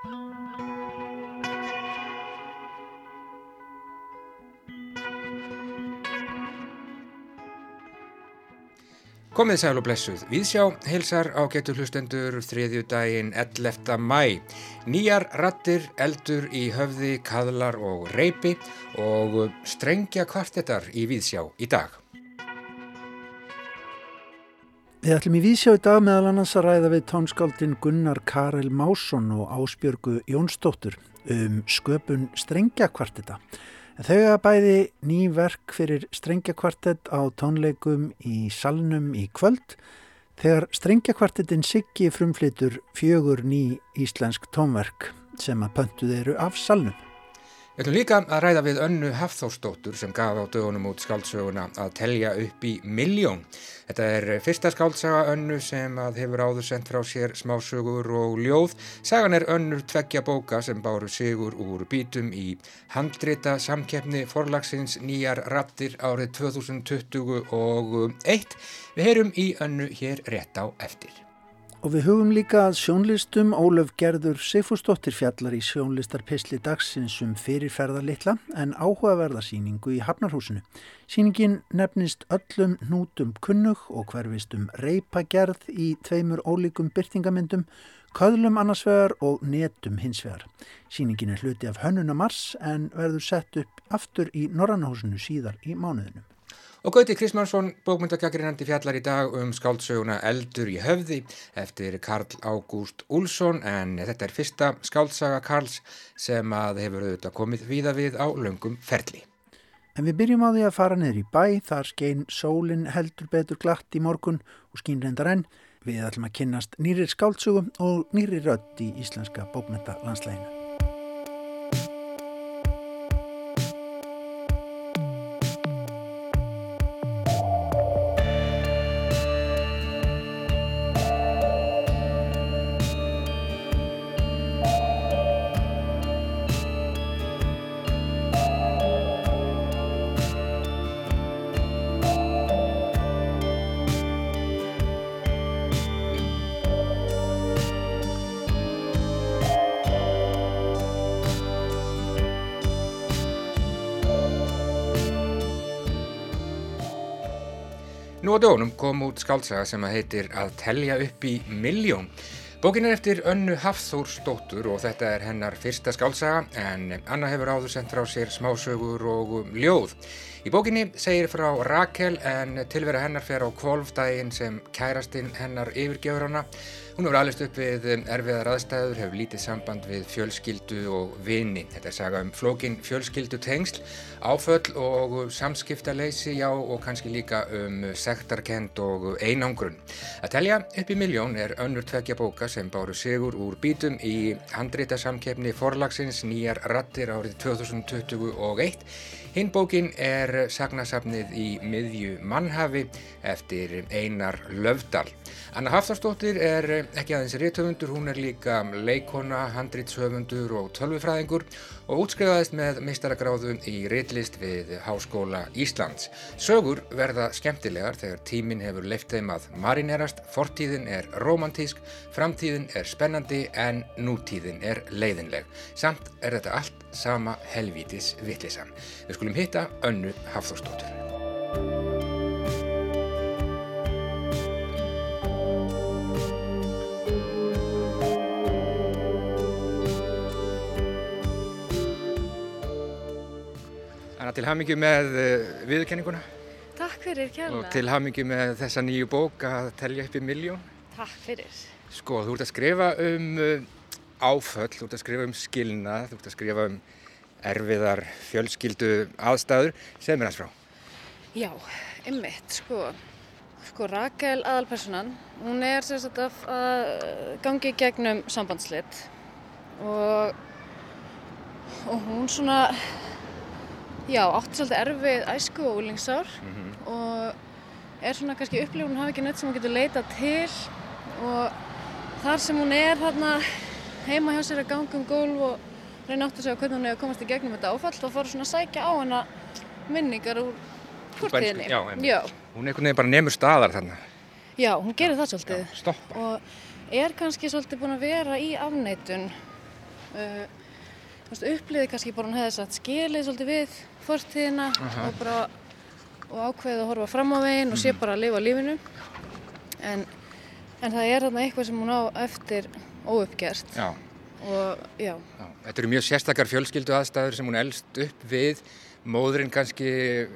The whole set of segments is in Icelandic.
Komið sæl og blessuð. Viðsjá heilsar á getur hlustendur þriðju daginn 11. mæ. Nýjar rattir, eldur í höfði, kaðlar og reypi og strengja kvartetar í Viðsjá í dag. Við ætlum í Vísjá í dag meðal annars að ræða við tónskáldin Gunnar Karel Másson og Ásbjörgu Jónsdóttur um sköpun strengjakvarteta. Þau hafa bæði ný verk fyrir strengjakvartett á tónleikum í salnum í kvöld þegar strengjakvartettin Siggi frumflitur fjögur ný íslensk tónverk sem að pöntuð eru af salnum. Við ætlum líka að ræða við önnu Hafþórsdóttur sem gaf á dögunum út skáldsöguna að telja upp í miljón. Þetta er fyrsta skáldsaga önnu sem að hefur áður sendt frá sér smásögur og ljóð. Sagan er önnur tveggja bóka sem báru sigur úr bítum í handrita samkeppni forlagsins nýjar rattir árið 2021. Við heyrum í önnu hér rétt á eftir. Og við hugum líka að sjónlistum Ólöf Gerður Sigfúrsdóttir fjallar í sjónlistarpisli dagsins um fyrirferðarlittla en áhugaverðarsýningu í Hafnarhúsinu. Sýningin nefnist öllum nútum kunnug og hverfist um reypagerð í tveimur ólíkum byrtingamindum, köðlum annarsvegar og netum hinsvegar. Sýningin er hluti af hönnunamars en verður sett upp aftur í Norrannahúsinu síðar í mánuðinu. Og Gauti Krismansson, bókmyndagaggrinandi fjallar í dag um skáldsöguna Eldur í höfði eftir Karl Ágúst Úlsson en þetta er fyrsta skáldsaga Karls sem að hefur auðvitað komið víða við á löngum ferli. En við byrjum á því að fara niður í bæ, þar skein sólinn heldur betur glatt í morgun og skín reyndar enn. Við ætlum að kynnast nýri skáldsögum og nýri rött í íslenska bókmyndalandslæginu. Nú dögunum kom út skáltsaga sem að heitir að telja upp í miljón. Bókin er eftir Önnu Hafþórsdóttur og þetta er hennar fyrsta skáltsaga en Anna hefur áður sendt frá sér smásögur og ljóð. Í bókinni segir frá Rakel en tilvera hennar fer á kvolfdægin sem kærastinn hennar yfirgefur hana. Hún hefur alveg upp við erfiðar aðstæður, hefur lítið samband við fjölskyldu og vini. Þetta er saga um flókin fjölskyldu tengsl, áföll og samskiptaleysi, já og kannski líka um sektarkend og einangrun. Að telja upp í miljón er önnur tvekja bóka sem báru sigur úr bítum í handrítasamkefni forlagsins nýjar rattir árið 2021. Hinn bókin er sagnasafnið í miðju mannhafi eftir Einar Löfdal. Anna Hafþórsdóttir er ekki aðeins réttöfundur, hún er líka leikona, handrýtshöfundur og tölvufræðingur og útskrifaðist með mistaragráðu í réttlist við Háskóla Íslands. Sögur verða skemmtilegar þegar tíminn hefur leift þeim að marinerast, fortíðin er romantísk, framtíðin er spennandi en nútíðin er leiðinleg. Samt er þetta allt sama helvítis vittlisann. Við skulum hitta önnu Hafþórsdóttur. Anna, til hafmyggju með uh, viðurkenninguna Takk fyrir kærlega. og til hafmyggju með þessa nýju bók að telja upp í miljón. Takk fyrir. Sko, þú ert að skrifa um uh, áföll, þú ert að skrifa um skilnað, þú ert að skrifa um erfiðar fjölskyldu aðstæður. Segð mér hans frá. Já, ymmit, sko. Sko, Rakel aðalpersonan, hún er sagt að að gangi gegnum sambandslit og, og hún svona, já, átti svolítið erfið æsku og úlingsár og er svona kannski upplifun, hafi ekki neitt sem hún getur leitað til og þar sem hún er þarna heima hjá sér að ganga um gólf og reyna átt að segja hvernig hún hefur komast í gegnum þetta áfall þá fór svona að sækja á hana minningar úr fortíðinni. Já, já, Hún einhvern veginn bara nemur staðar þarna. já, hún gerir það svolítið Já, stoppa. og er kannski svolítið búin að vera í afneitun uh, upplýði kannski bara hún hefði satt skilið svolítið við fortíðina Aha. og bara og ákveðið að horfa fram á veginn og sé bara að lifa lífinu en, en það er þarna eitthvað sem hún á eftir óuppgert Já, og já, já. Þetta eru mjög sérstakar fjölskyldu aðstæður sem hún elst upp við. Móðurinn kannski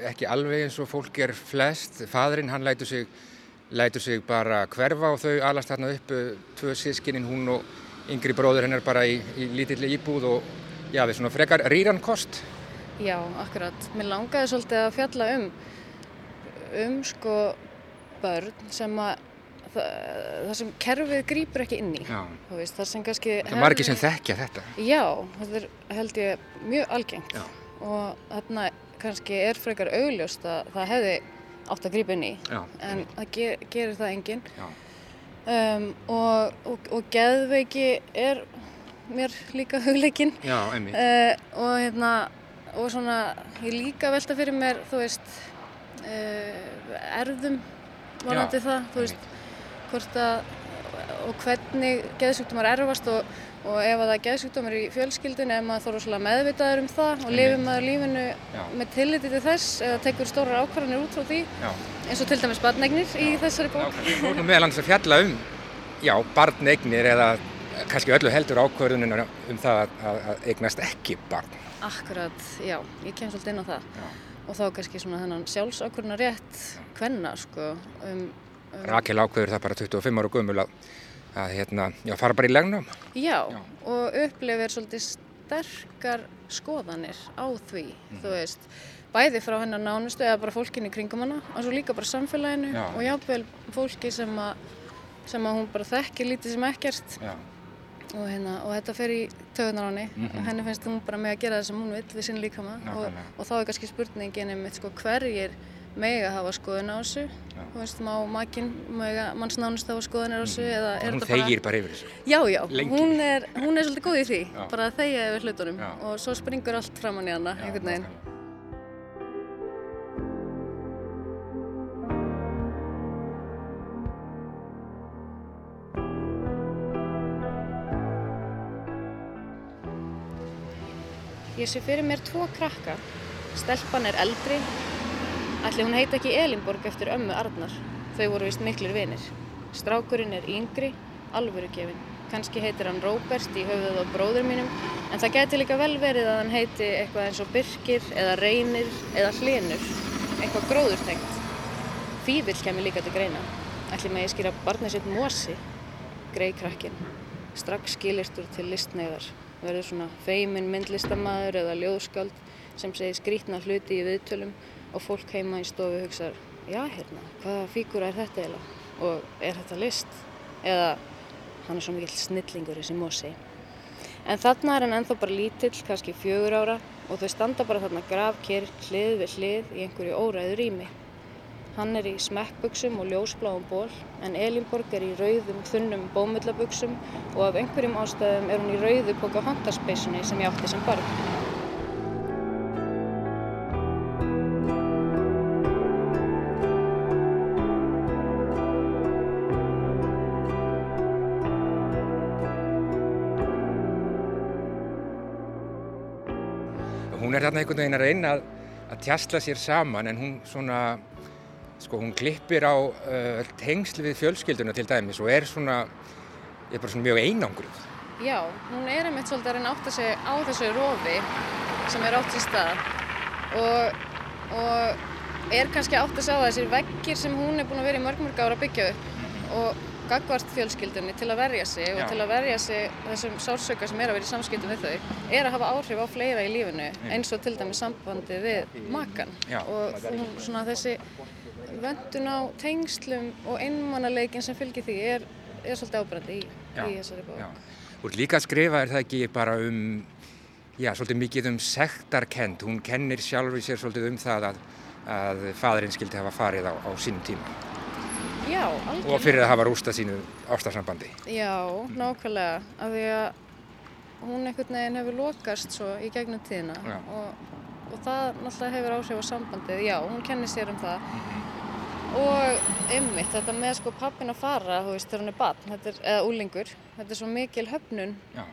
ekki alveg eins og fólk er flest. Fadurinn hann lætur sig, lætur sig bara hverfa og þau alast þarna upp uh, tvö sískinin hún og yngri bróður hennar bara í, í lítilli íbúð og já, við svona frekar rýran kost. já, akkurat mér langaði svolítið að fjalla um um sko börn sem að það, sem kerfið grýpur ekki inn í Já. þú veist, það sem kannski Það er margir sem þekkja þetta. Já, þetta er held ég mjög algengt Já. og þarna kannski er frekar augljóst að það hefði átt að grípa inn í Já, en það ger, gerir það enginn já, um, og, og, og geðveiki er mér líka hugleikinn uh, og hérna og svona ég líka velta fyrir mér þú veist uh, erðum varandi Já, það þú veist hvort að og hvernig geðsjúkdómar erfast og, og ef að það er geðsjúkdómar í fjölskyldinu ef maður þarf rosalega meðvitaður um það og Einmitt. maður lífinu Já. með tilliti til þess eða tekur stórar ákvarðanir út frá því Já, eins og til dæmis barnegnir í þessari bók. Erum meðal hans að fjalla um, já, barneignir eða kannski öllu heldur ákvörðunina um það að, að, að eignast ekki barn. Akkurat, já, ég kem svolítið inn á það Já. og þá kannski svona þennan sjálfsákvörna rétt hvenna sko um, um Rakel ákveður það bara 25 ára gömul að, að hérna, já, fara bara í legnum. Já, Já. og upplifir svolítið sterkar skoðanir á því, Mhm. þú veist, bæði frá hennar nánustu eða bara fólkinni kringum hana og svo líka bara samfélaginu Já. og jáfnvel fólki sem að, sem að hún bara þekkir lítið sem ekkert Já, og, hérna, og þetta fer í töðunar á henni Mhm. henni finnst hún bara með að gera það sem hún vill við sinn líkama og, Nákvæmlega. og þá er kannski spurningin einmitt sko hverjir mega hafa skoðun á þessu þú veist, má makinn manns nánust hafa skoðunir á þessu er hún þetta bara þegir bara yfir þessu. Já, já, hún er, hún er svolítið góð í því, Já. bara að þegja yfir hlutunum Já. og svo springur allt framann í hana, einhvern veginn. Ég sé fyrir mér tvo krakka, stelpan er eldri, ætli hún heiti ekki Elinborg eftir ömmu Arnar, þau voru vist miklir vinir. Strákurinn er yngri, alvörugefin, kannski heitir hann Róbert í höfuð á bróður mínum, en það geti líka vel verið að hann heiti eitthvað eins og Birkir eða Reynir eða Hlinur, eitthvað gróðurtengt. Fífill kemur líka til greina, ætli með ég skýra barnið sitt Mosi, greikrakkin, strax skilistur til listneiðar, verður svona feimin myndlistamaður eða ljóðskáld sem segir skrítna hluti í viðtölum og fólk heima í stofu hugsar, já hérna, hvaða fígúra er þetta eiginlega og er þetta list? Eða hann er svo mikill snillingur þessi Mosi. En þarna er hann ennþá bara lítill, kannski fjögur ára og þau standa bara þarna grafkir hlið við hlið í einhverju óræðu rými. Hann er í smekkbuxum og ljósbláum ból en Elinborg er í rauðum, þunnum bómullabuxum og af einhverjum ástæðum er hún í rauðu póka hondaspeysunni sem ég átti sem barn. Hún er þarna einhvern veginn að reyna að tjastla sér saman en hún svona, sko hún klippir á uh, tengsl við fjölskylduna til dæmis og er svona, er bara svona mjög einangruð. Já, hún er einmitt svolítið að reyna að átta sig á þessu rofi sem er átt í stað og, og er kannski átt að sjá að þessir veggir sem hún er búin að vera í mörg mörg ára að byggja upp og gagvart fjölskyldunni til að verja sig Já. og til að verja sig þessum sársöka sem er að vera í samskiptum við þau er að hafa áhrif á fleira í lífinu eins og til dæmis sambandi við makan og hún, svona þessi vöndun á tengslum og einmannaleikin sem fylgir því er, er svolítið ábærandi í, í þessari bók. Já. Ert líka að skrifa er það ekki bara um, já, svolítið mikið um sektarkend. Hún kennir sjálfur sér svolítið um það að, að fadurinn skildi hafa farið á, á sínum tíma Já, algjörlega. og fyrir að hafa rústað sínu ástarsambandi. Já, nákvæmlega, af því að hún einhvern veginn hefur lokast svo í gegnum tíðina og, og það náttúrulega hefur áhrif á sambandið, já, hún kennir sér um það og ymmit, þetta með sko pappin að fara, þú veist, þegar hún er barn, er, eða úlingur, þetta er svo mikil höfnun Já.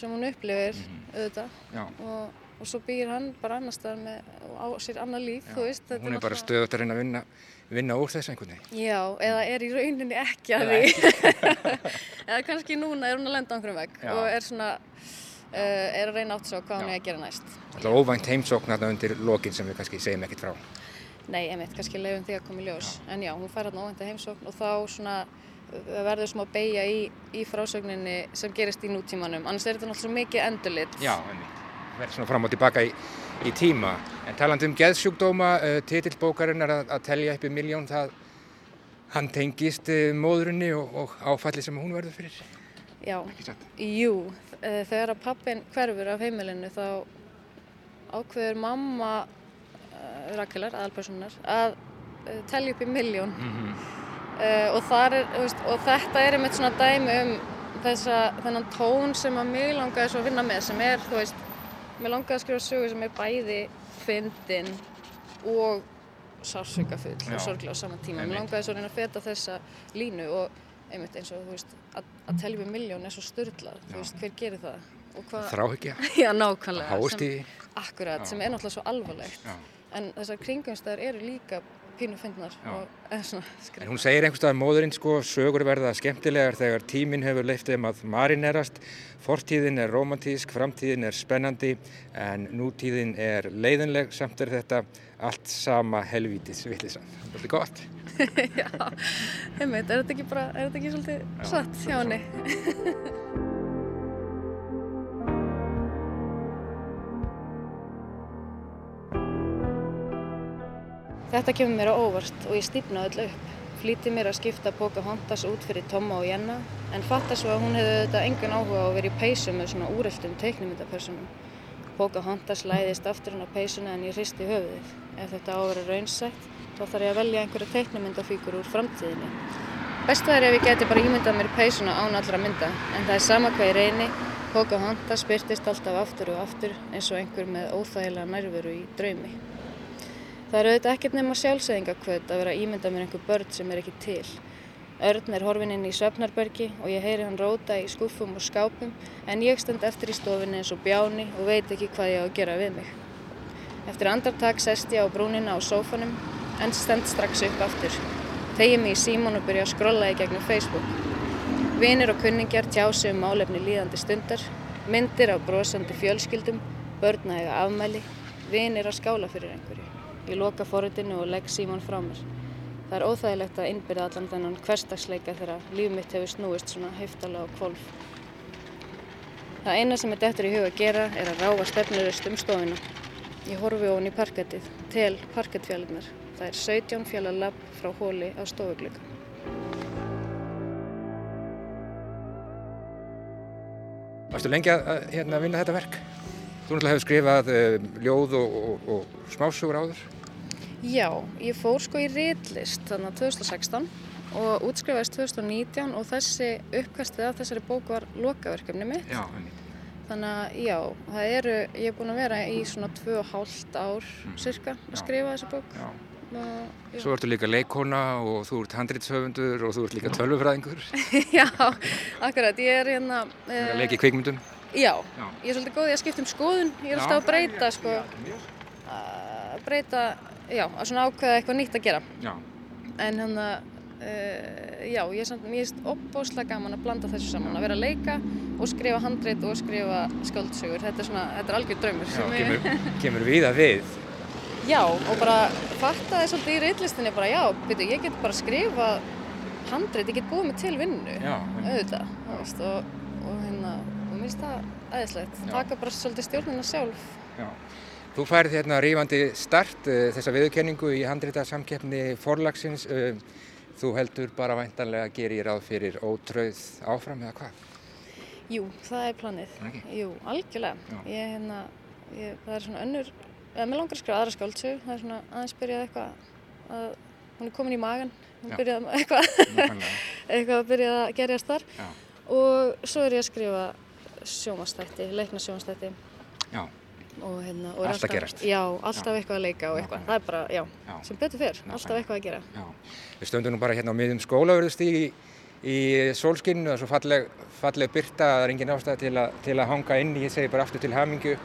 sem hún upplifir auðvitað Já. og, og svo býr hann bara annar stað með, á sér annar líf, þú veist. Hún er bara náttúrulega- stöðut að reyna að vinna, vinna úr þessu einhvern veginn. Já, eða er í rauninni ekki að því. eða kannski núna er hún að lenda á einhverjum vegg Já. og er svona, uh, er að reyna átt svo hvað Já. er að gera næst. Alltaf óvænt heimsókn þarna undir lokin sem við kannski segjum ekkert frá. Nei, einmitt, kannski leiðum því að koma í ljós. En já, hún fær hérna óvænta heimsókn og þá svona uh, verður smá beigja í, í frásögninni sem gerist í nútímanum. Annars er þetta náttúrulega svo mikið endurlit. Já, einmitt. Verður svona fram og tilbaka í, í tíma. En talandi um geðsjúkdóma, uh, titill bókarinnar að, að telja upp í miljón, það hann tengist uh, móðurinni og, og áfalli sem hún verður fyrir. Já, jú, uh, þegar að pappin hverfur af heimilinu þá ákveður mamma Rakelar, aðalpersonar, að uh, telja upp í miljón. Mm Uh, og, er, veist, og þetta er einmitt svona dæmi um þessa, þennan tón sem að mig langaði svo að vinna með sem er, þú veist, mér langaði að skrifa sögu sem er bæði fyndin og sársaukafull Já. og sorglega á sama tíma. Mér langaði svo að reyna að feta þessa línu og einmitt eins og, þú veist, að, að telja við miljón er svo störtlað, þú veist, hver gerir það? Þráhyggja, já, nákvæmlega. hást í, sem- Akkurat, Já. sem er náttúrulega svo alvarlegt. Já. En þessar kringumstæðar eru líka pínu fyndnar en hún segir einhvers staðar móðurinn sko, sögur verða skemmtilegar þegar tíminn hefur leift þeim að marinerast, fortíðin er romantísk, framtíðin er spennandi, en nútíðin er leiðinleg, samt er þetta allt sama helvítis vitlisann. Þetta er gott. Já, einmitt, er þetta ekki bara, er þetta ekki svolítið satt hjá henni? Þetta kemur mér á óvart og ég stífna öll upp. Flýti mér að skipta Pocahontas út fyrir Tomma og Jenna en fatta svo að hún hefði þetta engan áhuga á að vera í peysu með svona úreltum teiknumyndapersonum. Pocahontas læðist aftur hann á peysuna en ég hristi höfuðið. Ef þetta á að vera raunsætt þá þarf ég að velja einhverja teiknumyndafíkur úr framtíðinni. Best það er ef ég geti bara ímyndað mér peysuna án allra mynda en það er sama hvað ég reyni. Pocahontas byrtist alltaf aftur og aftur eins og einhver með óþægilega nærveru í draumi. Það er auðvitað ekkert nema sjálfsæðingakvöld að vera að ímynda mér einhver börn sem er ekki til. Örn er horfinn inn í svefnarbergi og ég heyri hann róta í skúfum og skápum en ég stend eftir í stofinni eins og bjáni og veit ekki hvað ég á að gera við mig. Eftir andartak sest ég á brúnina á sófanum en stend strax upp aftur. Tegi mig í símón og byrja að skrolla í gegnum Facebook. Vinir og kunningjar tjá sig um málefni líðandi stundar, myndir af brosandi fjölskyldum, börn að eiga afmæli, vinir að skála fyrir einhverju. Ég loka forritinu og legg símón frá mér. Það er óþægilegt að innbyrða allan þennan hverstagsleika þegar líf mitt hefur snúist svona heftalega á kvolf. Það eina sem er dettur í huga að gera er að ráfa stefnurist um stofuna. Ég horfi ofan í parkettið, tel parkettfjallunar. Það er 17 fjallalab frá hóli á stofuglöka. Varstu lengi að, að hérna, vinna þetta verk? Þú náttúrulega hefur skrifað uh, ljóð og, og, og smásugur áður. Já, ég fór sko í ritlist þannig að 2016 og útskrifaðist 2019 og þessi uppkastið af þessari bók var lokaverkefni mitt. Já. Þannig að já, það eru, ég er búin að vera í svona 2,5 ár cirka Já. að skrifa þessi bók. Já. Og, já. Svo ertu líka leikona og þú ert handritshöfundur og þú ert líka tölvufræðingur. já, akkurat, ég er hérna... Ert eh, kvikmyndum. Já, Já. ég er svolítið góð í að skipta um skoðun, ég er alltaf að breyta sko, að breyta, já, að svona ákveða eitthvað nýtt að gera. Já. En hann að, uh, já, ég er samt, mér er opbóslega gaman að blanda þessu saman, að vera að leika og skrifa handrit og skrifa skáldsögur. Þetta er svona, þetta er algjör draumur. Já, sem ég- kemur, kemur við að við. Já, og bara fatta þess svolítið í reillistinni bara, já, byrju, ég get bara skrifa handrit, ég get búið mig til vinnu, Já, auðvitað, og, og hérna, mér finnst það aðeinslegt, taka bara svolítið stjórnina sjálf. Já. Þú færið hérna rífandi start uh, þessa viðurkenningu í handrita samkeppni forlagsins. Uh, þú heldur bara væntanlega að gera í ráð fyrir ótröð áfram eða hvað? Jú, það er planið. Ekki? Jú, algjörlega. Ég, hérna, ég, það er svona önnur, eða mér langar að skrifa aðra skáldsögu, það er svona aðeins byrjað eitthvað, að hún er komin í magan, hún Já. byrjað með eitthvað, eitthvað að byrjað að gerjast þar. Já. Og svo er ég að skrifa sjómanstætti, leikna sjómanstætti Já, og hérna... Og er Allt að gerast. Já, alltaf eitthvað að leika og eitthvað, Nákvæmlega. það er bara, já, já, sem betur fyrr, alltaf eitthvað að gera. já. Við stöndum nú bara hérna á miðjum skólaverðust í, í sólskinn og svo falleg, falleg byrta það er engin ástæð til, til að hanga inn ég segi bara aftur til hamingu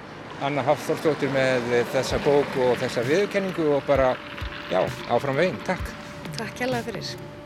Anna Hafþórsdóttir með þessa bók og þessa viðkenningu og bara já, áfram veginn, takk. Takk hjálpa fyrir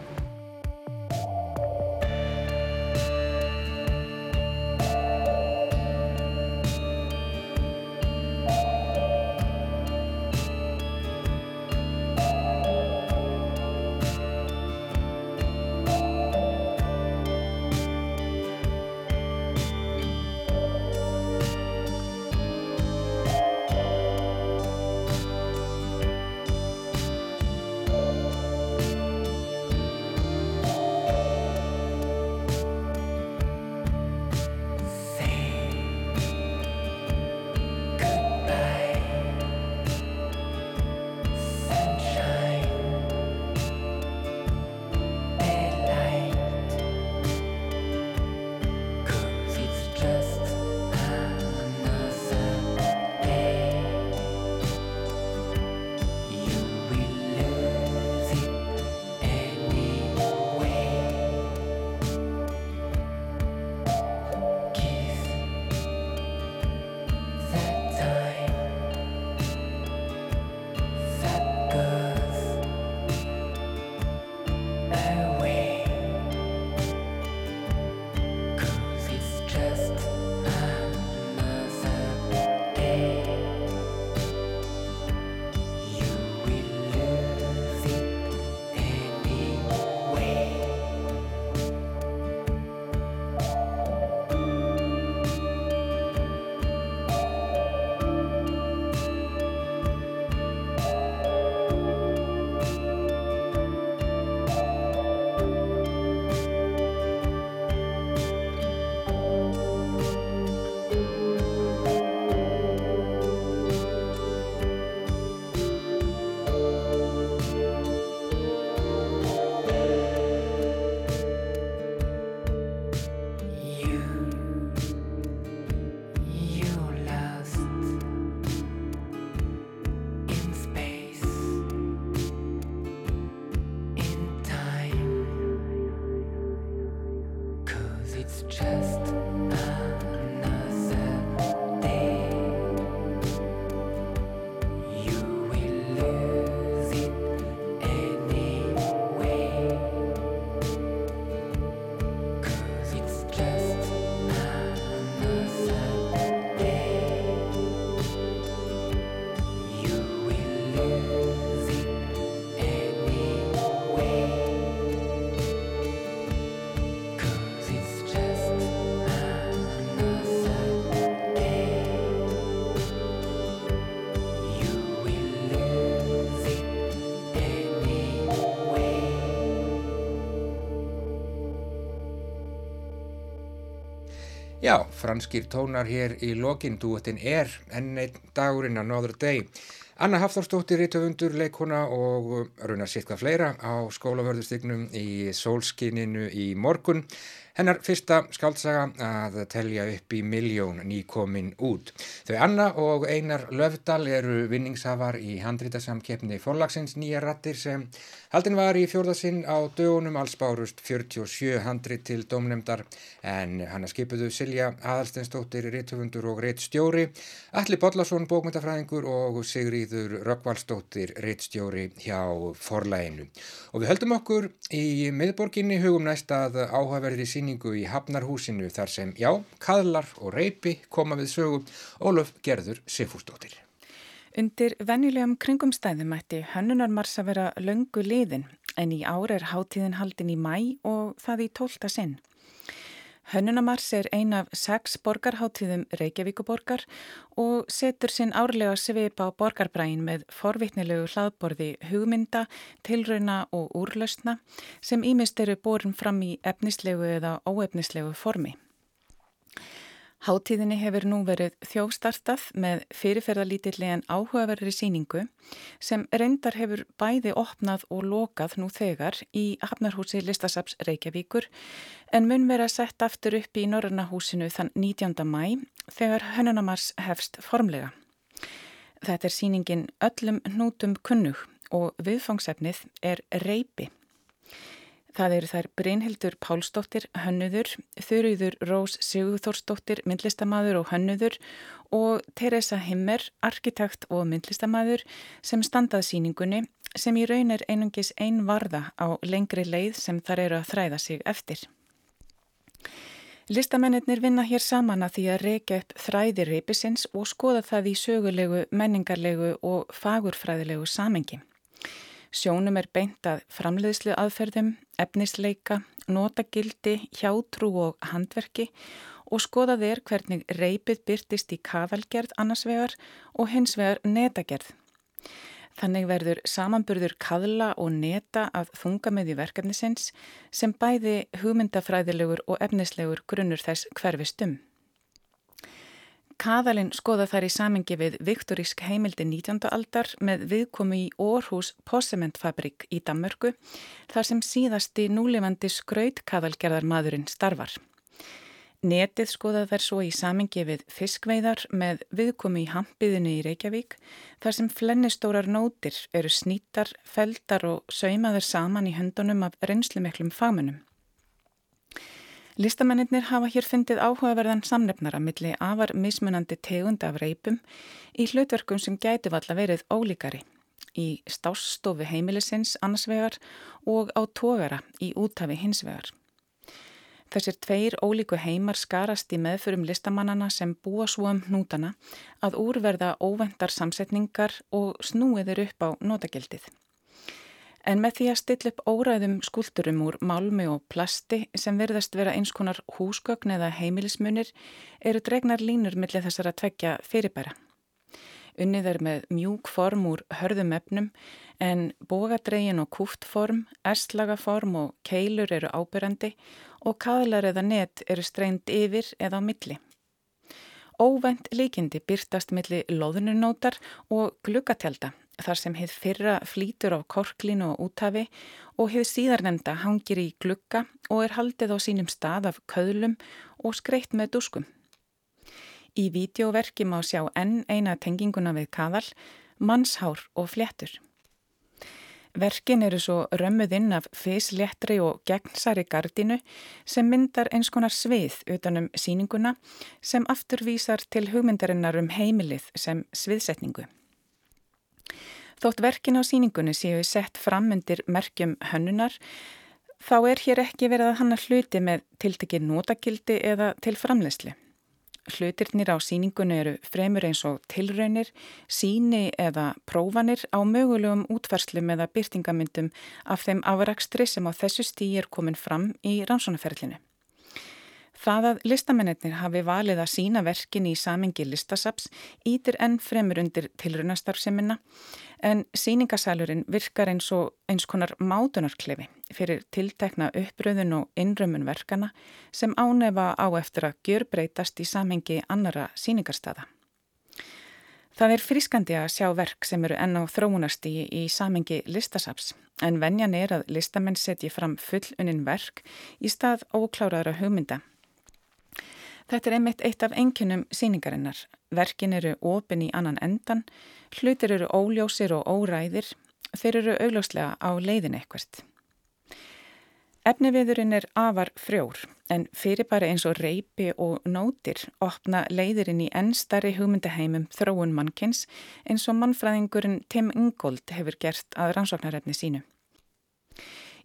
Já, franskir tónar hér í lokin, dúettinn er enn einn dagurinn another day. Anna Hafþórsdóttir, rítöfundur, leikona og raunar sittka fleira á skólavörðustygnum í sólskininu í morgun. Hennar fyrsta skaldsaga að telja upp í miljón nýkomin út. Þau Anna og Einar Löfdal eru vinningshafar í handrítasamkeppni forlagsins nýja rattir sem haldin var í fjórðasinn á dögunum alls bárust 47 handrít til domnemdar en hann skipuðu Silja Aðalsteinstóttir, réttöfundur og réttstjóri, Alli Bodlason, bókmyndafræðingur og Sigríður Rökkvalstóttir, réttstjóri hjá forlæginu. Og við höldum okkur í miðborginni hugum næst að áhugaverðir í síningu í Hafnarhúsinu þar sem, já, kaðlar og reypi koma við sögum Ólöf Gerður Sifúsdóttir. Undir venjulegum kringumstæðum ætti hönnunarmars að vera löngu liðin en í ár er hátíðin haldin í mæ og það í tólta sinn. Hönnunamars er ein af sex borgarháttíðum Reykjavíkuborgar og setur sinn árlega svipa á borgarbræin með forvittnilegu hlaðborði hugmynda, tilrauna og úrlausna sem ímist eru borin fram í efnislegu eða óefnislegu formi. Háttíðinni hefur nú verið þjóstartað með fyrirferðalítilli en áhugaverðri síningu sem reyndar hefur bæði opnað og lokað nú þegar í Hafnarhúsi Listasaps Reykjavíkur en mun vera sett aftur upp í Norrannahúsinu þann 19. mæ þegar Hönunamars hefst formlega. Þetta er síningin öllum hnútum kunnug og viðfangsefnið er reypi. Það eru þær Brynhildur Pálsdóttir, hönnuður, Þurriður Rós Sigurþórsdóttir, myndlistamadur og hönnuður og Teresa Himmer, arkitekt og myndlistamadur sem standað síningunni sem í raun er einungis ein varða á lengri leið sem þar eru að þræða sig eftir. Listamennir vinna hér saman að því að reyka upp þræði reypisins og skoða það í sögulegu, menningarlegu og fagurfræðilegu samengi. Sjónum er beint að framleiðslu aðferðum, efnisleika, notagildi, hjátrú og handverki og skoðað er hvernig reypið byrtist í kaðalgerð annars vegar og hins vegar netagerð. Þannig verður samanburður kaðla og neta af þungamiði verkefnisins sem bæði hugmyndafræðilegur og efnislegur grunnur þess hverfistum. Kaðalinn skoða þær í samingi við viktorísk heimildi 19. aldar með viðkomi í Orhus Possementfabrik í Danmörku þar sem síðasti núlefandi skraut kaðalgerðar maðurinn starfar. Netið skoða þær svo í samingi við fiskveiðar með viðkomi í hampiðinu í Reykjavík þar sem flennistórar nótir eru snýtar, feldar og saumaður saman í höndunum af reynslumeklum fagmunum. Listamennir hafa hér fyndið áhugaverðan samnefnara milli afar mismunandi tegund af reipum í hlutverkum sem gæti valla verið ólíkari í stásstofi heimilisins annarsvegar og á tógara í útafi hinsvegar. Þessir tveir ólíku heimar skarast í meðförum listamannana sem búa svo um hnútana að úrverða óvendar samsetningar og snúiður upp á notagildið. En með því að stilla upp óræðum skuldurum úr málmi og plasti sem verðast vera eins konar húsgögn eða heimilismunir eru dregnar línur millir þessara tveggja fyrirbæra. Unnið er með mjúk form úr hörðum efnum en bógadregin og kúftform, erslagaform og keilur eru ábyrrandi og kaðlar eða net eru streynd yfir eða á milli. Óvend líkindi byrtast milli loðununótar og glukkatjálta þar sem heið fyrra flýtur á korklinu og úttafi og heið síðarnemda hangir í glukka og er haldið á sínum stað af köðlum og skreitt með duskum. Í vídeoverki má sjá enn eina tenginguna við kaðal, mannshár og fléttur. Verkin eru svo römmuðinn af fysléttri og gegnsari gardinu sem myndar eins konar svið utanum síninguna sem aftur vísar til hugmyndarinnar um heimilið sem sviðsetningu. Þótt verkin á síningunni séu sett fram undir merkjum hönnunar, þá er hér ekki verið að hanna hluti með tiltekið nótakildi eða til framlegsli. Hlutirnir á síningunni eru fremur eins og tilraunir, síni eða prófanir á mögulegum útferðslum eða byrtingamyndum af þeim afrakstri sem á þessu stíi er komin fram í rannsónaferlinu. Það að listamennir hafi valið að sína verkin í samengi listasaps ítir enn fremur undir tilrunastarfseminna en síningasælurinn virkar eins og eins konar mátunarklefi fyrir tiltekna uppröðun og innrömmun verkana sem ánefa á eftir að gjörbreytast í samengi annara síningarstaða. Það er frískandi að sjá verk sem eru enn á þróunastígi í samengi listasaps en venjan er að listamenn setji fram fullunin verk í stað ókláraðra hugmynda Þetta er einmitt eitt af enginum síningarinnar. Verkin eru ofin í annan endan, hlutir eru óljósir og óræðir, þeir eru augljóslega á leiðin eitthvert. Efniviðurinn er afar frjór en fyrir bara eins og reypi og nótir opna leiðirinn í ennstari hugmyndaheimum þróun mannkins eins og mannfræðingurinn Tim Ingold hefur gert að rannsóknarefni sínu.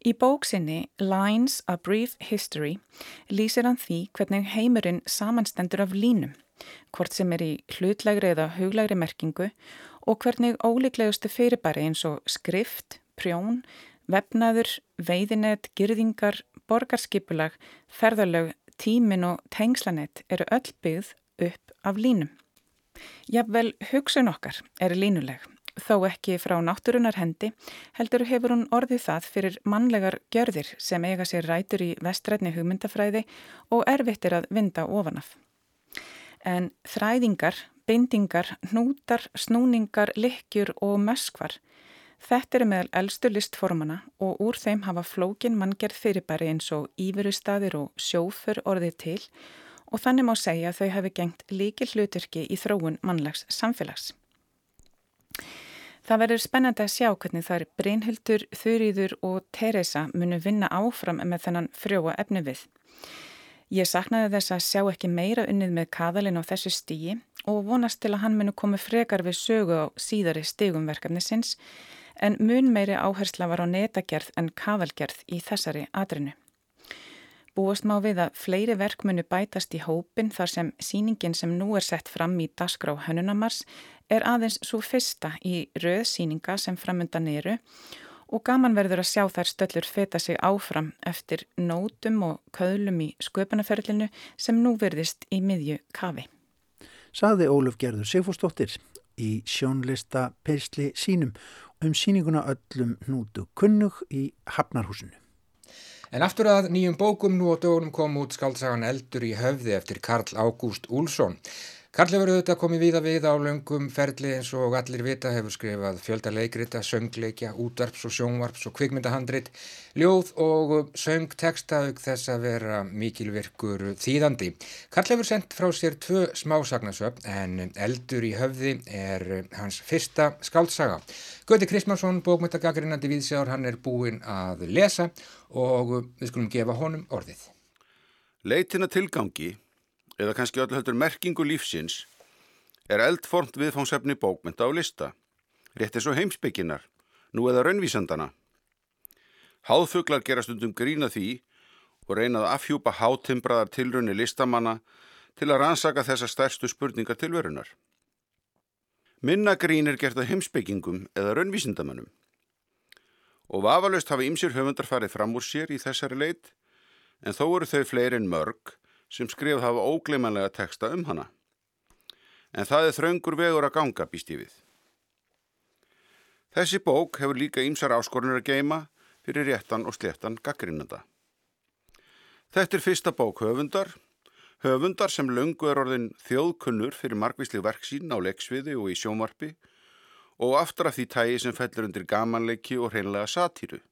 Í bóksinni Lines A Brief History lýsir hann því hvernig heimurinn samanstendur af línum, hvort sem er í hlutlegri eða huglegri merkingu og hvernig ólíklegustu fyrirbæri eins og skrift, prjón, vefnaður, veiðinett, girðingar, borgarskipulag, ferðalög, tímin og tengslanett eru öll byggð upp af línum. Jafnvel hugsun okkar er línuleg þó ekki frá náttúrunar hendi, heldur hefur hún orðið það fyrir mannlegar gjörðir sem eiga sér rætur í vestrætni hugmyndafræði og erfittir að vinda ofanaf. En þræðingar, bindingar, hnútar, snúningar, likjur og möskvar, þetta eru meðal eldstu listformana og úr þeim hafa flókin manngerð fyrirbæri eins og íverustadir og sjófur orðið til og þannig má segja að þau hafi gengt líki hluturki í þróun mannlags samfélags. Það verður spennandi að sjá hvernig þær Brynhildur, Þurriður og Teresa munu vinna áfram með þennan frjóa efni við. Ég saknaði þess að sjá ekki meira unnið með kaðalinn á þessu stígi og vonast til að hann munu komi frekar við sögu á síðari stigum verkefnisins en mun meiri áhersla var á netagerð en kaðalgerð í þessari atrinu. Búast má við að fleiri verk munu bætast í hópin þar sem síningin sem nú er sett fram í Dasgrá Hönunamars er aðeins svo fyrsta í rauð síninga sem framöndan eru og gaman verður að sjá þær stöllur feta sig áfram eftir nótum og köðlum í sköpunarferlinu sem nú verðist í miðju kafi. Saði Óluf Gerður Sigfúrsdóttir í sjónlista Persli sínum um síninguna öllum nútu kunnug í Hafnarhúsinu. En aftur að nýjum bókum nú á dögunum kom út skaldsagan Eldur í höfði eftir Karl Ágúst Úlsson. Karl hefur auðvitað komið víða við á löngum ferli eins og allir vita hefur skrifað fjölda leikrita, söngleikja, útvarps og sjónvarps og kvikmyndahandrit, ljóð og söngtekstaug þess að vera mikilvirkur þýðandi. Karl hefur sendt frá sér tvö smásagnasöfn en Eldur í höfði er hans fyrsta skaldsaga. Göti Kristmansson, bókmyndagagrínandi viðsjár, hann er búinn að lesa og við skulum gefa honum orðið. Leitina tilgangi, eða kannski öllu heldur merkingu lífsins, er eldformt viðfánsefni bókmynda á lista, rétt eins og heimsbygginar, nú eða raunvísandana. Háðfuglar gera stundum grína því og reynað að afhjúpa hátimbraðar tilrunni listamanna til að rannsaka þessa stærstu spurningar til verunar. Minna grín er gert að heimsbyggingum eða raunvísindamannum og vafalaust hafa ýmsir höfundar farið fram úr sér í þessari leit en þó eru þau fleiri en mörg sem skrif hafa ógleimanlega texta um hana. En það er þraungur vegur að ganga býst ég við. Þessi bók hefur líka ýmsar áskorunir að geima fyrir réttan og sléttan gaggrinnanda. Þetta er fyrsta bók höfundar, höfundar sem löngu er orðin þjóðkunnur fyrir margvísli verksín á leiksviði og í sjónvarpi og aftur af því tægi sem fellur undir gamanleiki og hreinlega satíru.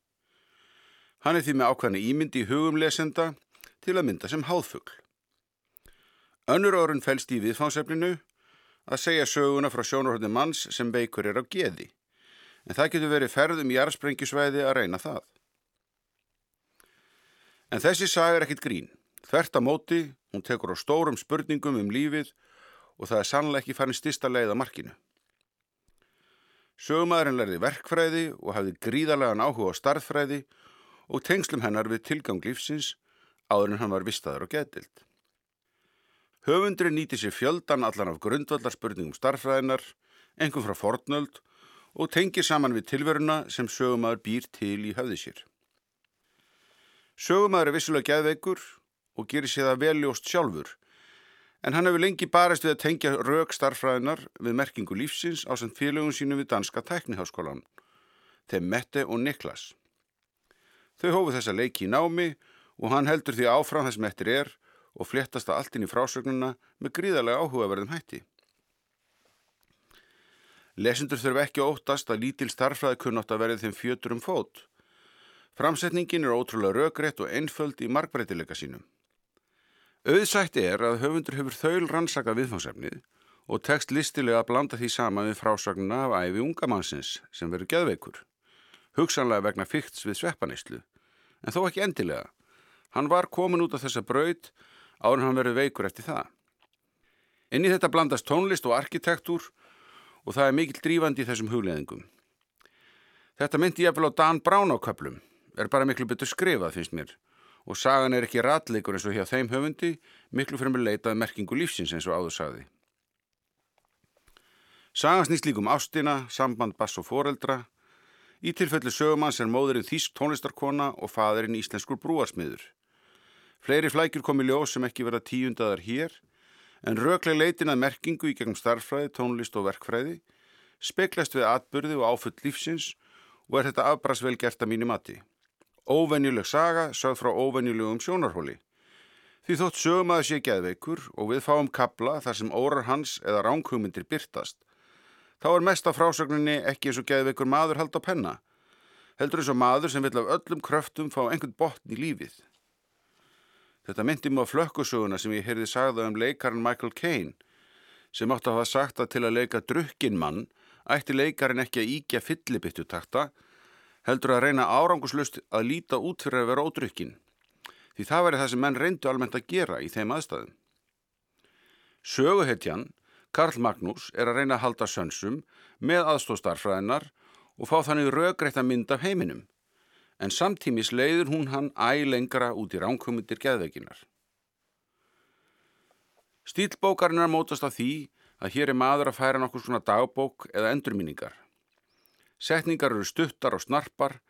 Hann er því með ákvæmni ímyndi í hugum lesenda til að mynda sem háðfugl. Önnur orðun fælst í viðfánsefninu að segja söguna frá sjónurhóndi manns sem veikur er á geði, en það getur verið ferðum í jarðsprengjusvæði að reyna það. En þessi saga er ekkit grín. Þvert að móti, hún tekur á stórum spurningum um lífið og það er sannlega ekki farin stista leið að markinu. Sögumæðurinn lærði verkfræði og hafði gríðarlegan áhuga á starðfræði og tengslum hennar við tilgang lífsins áður en hann var vistaður og getild. Höfundurinn nýti sér fjöldan allan af grundvallarspurningum starðfræðinar, engum frá fornöld og tengir saman við tilveruna sem sögumæður býr til í höfði sér. Sögumæður er vissulega geðveikur og gerir sér það veljóst sjálfur en hann hefur lengi barist við að tengja rauk starfræðinar við merkingu lífsins á samt félögum sínu við Danska Tækniháskólan, þeim Mette og Niklas. Þau hófu þessa leiki í námi og hann heldur því áfram þess Mettir er og fléttast að allt inn í frásögnuna með gríðarlega áhugaverðum hætti. Lesendur þurf ekki óttast að lítil starfræði kunnátt að verði þeim fjötur um fót. Framsetningin er ótrúlega raugrætt og einföld í markbreytileika sínum. Auðsætt er að höfundur hefur þaul rannsaka viðfangsefnið og tekst listilega að blanda því sama við frásagnuna af æfi ungamannsins sem verður geðveikur. Hugsanlega vegna fyrts við sveppaneyslu, en þó ekki endilega. Hann var komin út af þessa braud áður hann verður veikur eftir það. Inn í þetta blandast tónlist og arkitektúr og það er mikil drífandi í þessum hugleðingum. Þetta myndi ég eftir á Dan Brown á köplum, er bara miklu betur skrifað finnst mér og sagan er ekki ratleikur eins og hjá þeim höfundi, miklu mig leitað merkingu lífsins eins og áður sagði. Sagan snýst líkum ástina, samband bass og foreldra. Í tilfelli sögumanns er móðurinn þýsk tónlistarkona og fadurinn íslenskur brúarsmiður. Fleiri flækjur komi ljós sem ekki verða tíundaðar hér, en rökleg leitin að merkingu í gegnum starffræði, tónlist og verkfræði speklast við atbyrði og áfull lífsins og er þetta afbrasvel gert að mínu mati. Óvenjuleg saga sögð frá óvenjulegum sjónarhóli. Því þótt sögum að sé geðveikur og við fáum kabla þar sem órar hans eða ránkugmyndir byrtast. Þá er mest af frásögninni ekki eins og geðveikur maður hald á penna. Heldur eins og maður sem vil af öllum kröftum fá einhvern botn í lífið. Þetta myndi mjög flökkusöguna sem ég heyrði sagða um leikarinn Michael Caine sem átti að hafa sagt að til að leika drukkin mann ætti leikarin ekki að íkja fyllibittu takta, heldur að reyna áranguslust að líta út fyrir að vera ódrykkin, því það væri það sem menn reyndu almennt að gera í þeim aðstæðum. Söguhetjan, Karl Magnús, er að reyna að halda sönsum með aðstóðstarfræðinar og fá þannig röggreitt að mynda heiminum, en samtímis leiður hún hann æg lengra út í ránkumundir geðveikinar. Stílbókarinnar mótast á því að hér er maður að færa nokkur svona dagbók eða endurmíningar. Setningar eru stuttar og snarpar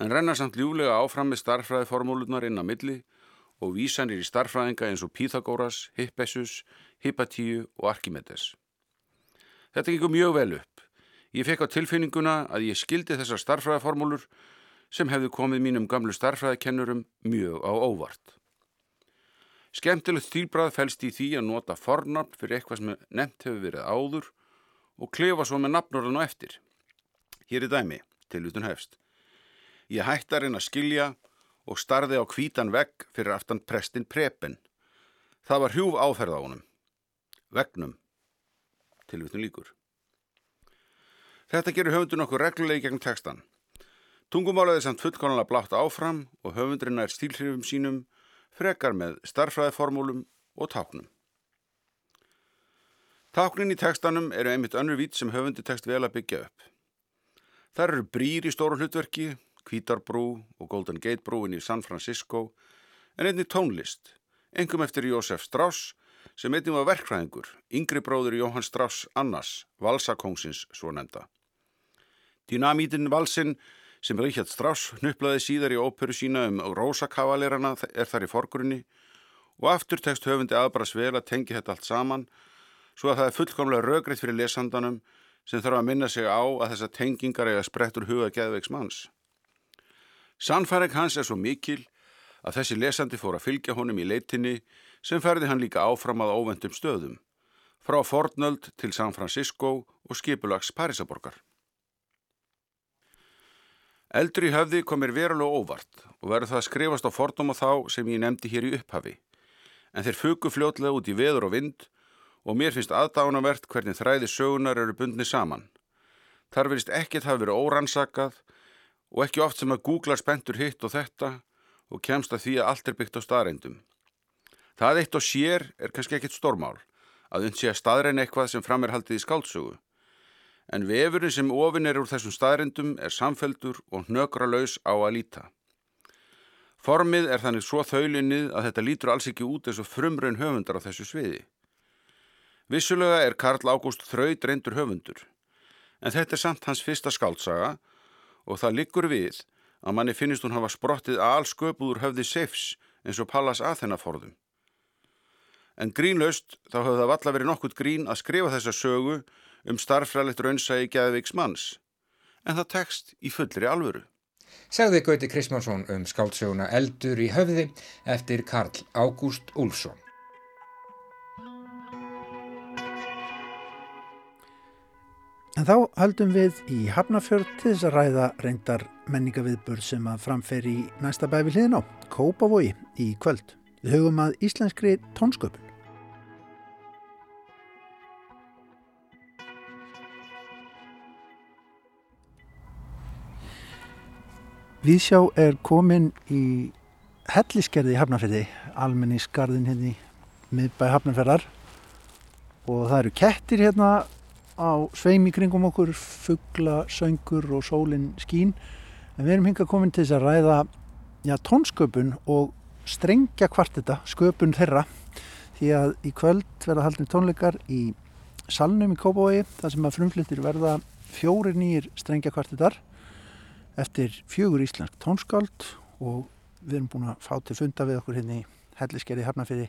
en rennar samt ljúlega áfram með starfræðiformúlunar inn á milli og vísanir í starfræðinga eins og Pythagoras, Hippesus, Hippatíu og Archimedes. Þetta gengur mjög vel upp. Ég fekk á tilfinninguna að ég skildi þessar starfræðiformúlur sem hefðu komið mínum gamlu starfræðikennurum mjög á óvart. Skemtilegt stílbrað fælst í því að nota fornafn fyrir eitthvað sem nefnt hefur verið áður og klefa svo með nafnurðan og eftir. Hér er dæmi, tilutun hefst. Ég hættar inn að skilja og starði á kvítan vegg fyrir aftan prestin prepen. Það var hjúf áferð á honum. Vegnum. Tilutun líkur. Þetta gerur höfundun okkur reglulegi gegn textan. Tungumálaði samt fullkonarlega blátt áfram og höfundurinn er stílhrifum sínum frekar með starfræðiformúlum og táknum. Táknin í textanum eru einmitt önnur vít sem höfundi tekst vel að byggja upp. Það eru brýr í stóru hlutverki, Kvítarbrú og Golden Gate brúin í San Francisco, en einni tónlist, engum eftir Jósef Strauss sem einnig var verkfræðingur, yngri bróður Jóhann Strauss Annars, valsakóngsins svo nefnda. Dynamítin valsinn sem Ríkjard Strauss hnuplaði síðar í óperu sína um Rósakavalirana er þar í forgrunni og aftur tekst höfundi aðbrast vel að tengi þetta allt saman svo að það er fullkomlega rögreitt fyrir lesandanum sem þarf að minna sig á að þessa tengingar eiga sprettur huga geðveiks manns. Sannfæring hans er svo mikil að þessi lesandi fór að fylgja honum í leitinni sem ferði hann líka áfram að óvendum stöðum, frá Fornöld til San Francisco og skipulags Parísaborgar. Eldur í höfði komir verulega óvart og verður það að skrifast á fordóma þá sem ég nefndi hér í upphafi. En þeir fugu fljótlega út í veður og vind og mér finnst aðdánavert hvernig þræði sögunar eru bundni saman. Þar verist ekkert hafi verið órannsakað og ekki oft sem að googla spentur hitt og þetta og kemst að því að allt er byggt á staðreindum. Það eitt og sér er kannski ekkert stórmál að unn sé að staðrein eitthvað sem fram er haldið í skáldsögu en vefurinn sem ofin er úr þessum staðrindum er samfeldur og hnökra laus á að líta. Formið er þannig svo þaulinnið að þetta lítur alls ekki út eins og frumraun höfundar á þessu sviði. Vissulega er Karl Ágúst þraut reyndur höfundur, en þetta er samt hans fyrsta skáltsaga og það liggur við að manni finnist hún hafa sprottið að alls sköpuður höfði seifs eins og Pallas Aþena forðum. En grínlaust þá hafði það valla verið nokkurt grín að skrifa þessa sögu um starfræðilegt raunsægi Gæðvíks manns, en það tekst í fullri alvöru. Segði Gauti Krismansson um skáldsöguna Eldur í höfði eftir Karl Ágúst Úlsson. En þá haldum við í Hafnafjörð til þess að ræða reyndar menningaviðbörð sem að framferi í næsta bæfi hliðin á, Kópavogi í kvöld. Við hugum að íslenskri tónsköpun. Viðsjá er komin í helliskerði í Hafnarferði, almenningsgarðin hérna í miðbæ Hafnarferðar og það eru kettir hérna á sveimi kringum okkur, fuggla, söngur og sólinn skín. En við erum hinga komin til þess að ræða já, tónsköpun og strengja hvart þetta, sköpun þeirra. Því að í kvöld verða haldin tónleikar í salnum í Kópavogi, þar sem að frumflittir verða fjóri nýjir strengja hvart þettar eftir fjögur íslensk tónskáld og við erum búin að fá til funda við okkur hérna í helliskerði Hafnarfyrði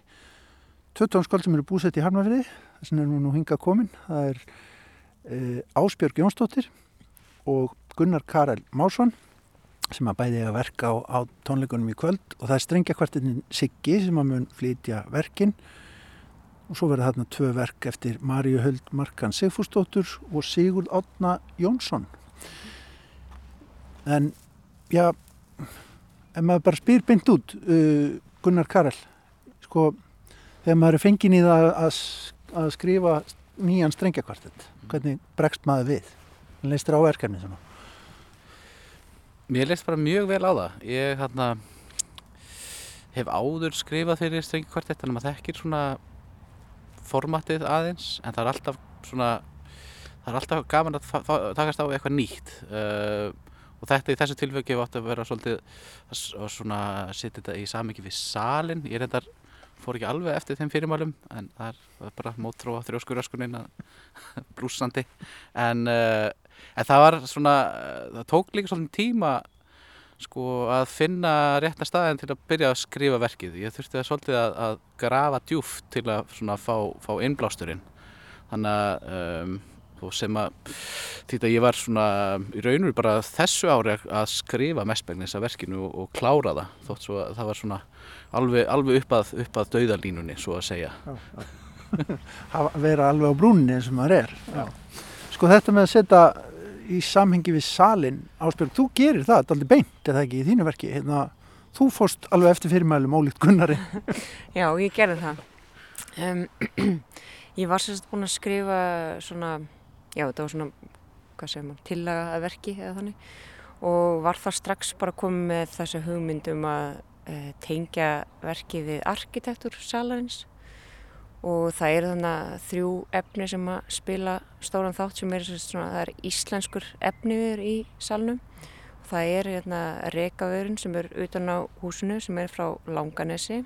tvö tónskáld sem eru búsett í Hafnarfyrði þess vegna við nú hinga komin. Það er e, Ásbjörg Jónsdóttir og Gunnar Karel Másson sem að bæði að verka á, á tónleikunum í kvöld. Og það er strengja kvartinn Siggi sem að mun flytja verkin. Og svo verður þarna tvö verk eftir Maríu Höld Markan Sigfúsdóttur og Sigurd Átna Jónsson en já ef maður bara spyr beint út uh, Gunnar Karel sko, þegar maður er fengin í það að, að skrifa nýjan strengjakvartett hvernig bregst maður við? leist þér á verkefni svona? Mér leist bara mjög vel á það. Ég hérna, hef áður skrifað fyrir strengi kvartett en maður þekkir svona formatið aðeins en það er alltaf svona það er alltaf gaman að takast á eitthvað nýtt uh, og þetta í þessu tilvöki átti að vera svolítið að setja þetta í samingi við salin. Ég reyndar fór ekki alveg eftir þeim fyrirmálum en það er, bara mótrú á þrjóskuröskunin blúsandi en, uh, en það var svona það tók líka svolítið tíma sko að finna rétta staðin til að byrja að skrifa verkið. Ég þurfti að svolítið að, að grafa djúft til að svona fá, fá innblásturinn. Þannig að um, sem að því að ég var svona í raunur bara þessu ári að skrifa mestbegnis að verkinu og, og klára það þótt svo að það var svona alveg, alveg upp að, upp að dauðalínunni svo að segja. Að vera alveg á brúninni eins og maður er. Já. sko þetta með að setja í samhengi við salin Ásbjörg, þú gerir það, þetta er aldrei beint eða ekki í þínu verki, hérna, þú fórst alveg eftir fyrirmælum ólíkt Gunnari. Já, ég gerði það. Um, ég var sérst búin að skrifa svona, já þetta var svona hvað segir maður, tillaga að verki eða þannig og var það strax bara komið með þessu hugmyndum að uh, tengja verkið við arkitektur salarins og það eru þannig að þrjú efni sem að spila stóran þátt sem er svona, það er íslenskur efniður í salnum. Það er hérna rekavörun sem er utan á húsinu sem er frá Langanesi.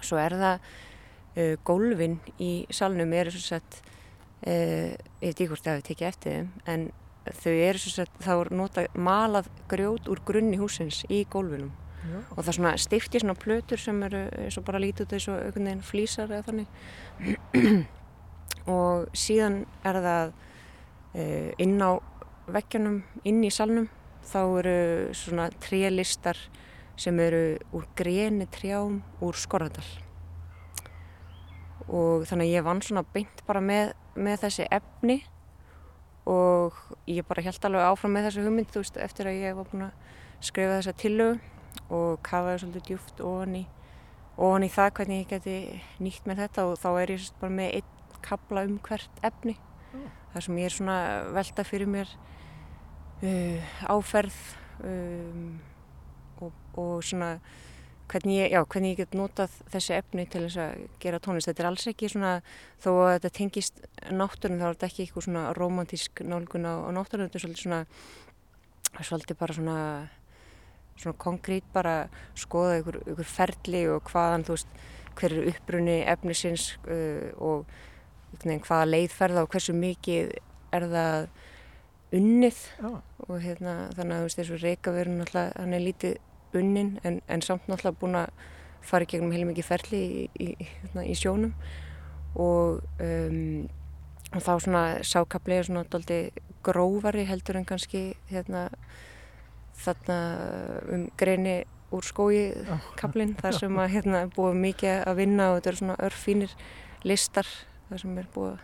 Svo er það uh, gólfin í salnum eru svo sett, uh, ég veit ekki hvort það hefur tekið eftir þeim, en þau eru svo sett, þá er nota malað grjót úr grunni húsins í gólfinum. Já. og það svona stifti svona plötur sem eru eins og bara lítið út eins og einhvern veginn flýsar eða þannig og síðan er það uh, inn á vekkjanum, inn í salnum þá eru svona trélistar sem eru úr greni trjám úr Skorradal og þannig að ég vann svona beint bara með, með þessi efni og ég bara held alveg áfram með þessu hugmynd þú veist eftir að ég var búin að skrifa þessa tillögu og kafaði svolítið djúft ofan í, ofan í það hvernig ég geti nýtt með þetta og þá er ég bara með einn kabla um hvert efni mm. þar sem ég er svona velta fyrir mér uh, áferð um, og, og svona hvernig ég, já, hvernig ég get notað þessi efni til þess að gera tónlist. Þetta er alls ekki svona, þó að þetta tengist náttúrun, þá er þetta ekki eitthvað svona romantísk nálgun á, á náttúrun, þetta er svolítið svona, svolítið bara svona svona konkrét bara skoða ykkur, ykkur ferli og hvaðan þú veist hver er uppbrunni efnisins uh, og veginn, hvaða leiðferða og hversu mikið er það unnið oh. og hérna þannig að þú veist þessu reykaverun alltaf hann er lítið unnin en, en samt náttúrulega búin að fara í gegnum heilum mikið ferli í, í, hérna, í sjónum. Og, um, og þá svona sákaplega svona doldi grófari heldur en kannski hérna þarna um greini úr skói kaplinn þar sem að hérna er búið mikið að vinna og þetta eru svona örfínir listar þar sem er búið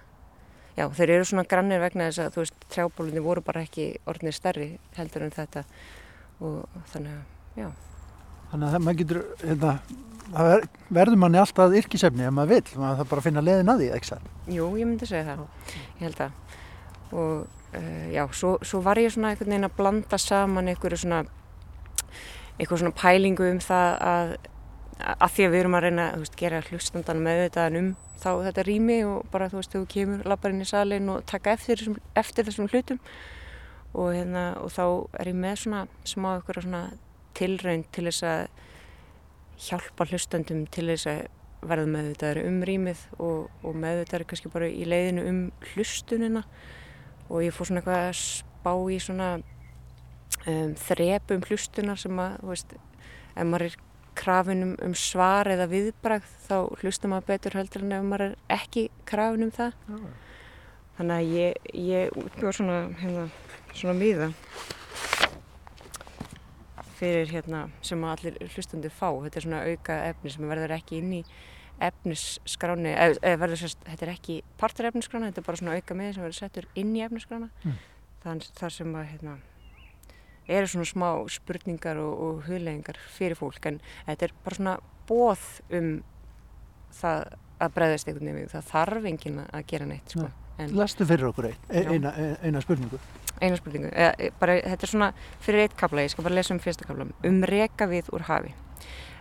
já þeir eru svona grannir vegna þess að þú veist trjábólunni voru bara ekki orðinir stærri heldur en þetta. Og þannig að já. Þannig að maður getur hérna, ver, verður manni alltaf yrkisefni ef maður vil, maður þarf bara að finna leðin að því, ekki sann? Jú, ég myndi segja það, ég held að og uh, já, svo, svo var ég svona einhvern veginn að blanda saman einhverju svona einhverju svona pælingu um það að að því að við erum að reyna að gera hlustandan með þetta um þá þetta rými og bara þú veist, þú kemur lapparinn í salin og taka eftir, eftir þessum hlutum. Og, hérna, og þá er ég með svona smá einhverja svona tilraun til þess að hjálpa hlustandum til þess að verða með þetta um rýmið og, og með þetta er kannski bara í leiðinu um hlustunina og ég fór svona eitthvað að spá í svona um, þrepum hlustunar sem að, þú veist, ef maður er krafin um, um svar eða viðbrakt þá hlustar maður betur heldur en ef maður er ekki krafin um það. Já. Þannig að ég, ég útbjóð svona, hérna, svona miða fyrir hérna sem allir hlustundir fá. Þetta er svona auka efni sem verður ekki inn í efnisskráni, eða, eða verður sérst, þetta er ekki partur efnisskrána, þetta er bara svona auka með sem verður settur inn í efnisskrána mm. þann þar sem að hérna, eru svona smá spurningar og, og hugleggingar fyrir fólk en þetta er bara svona bóð um það að breyðast einhvern veginn, það þarf enginn að gera neitt sko. Lastu fyrir okkur ein, eina, eina spurningu eina spurningu, eða, bara, þetta er svona fyrir eitt kabla, ég skal bara lesa um fyrsta kabla um rekavið úr hafi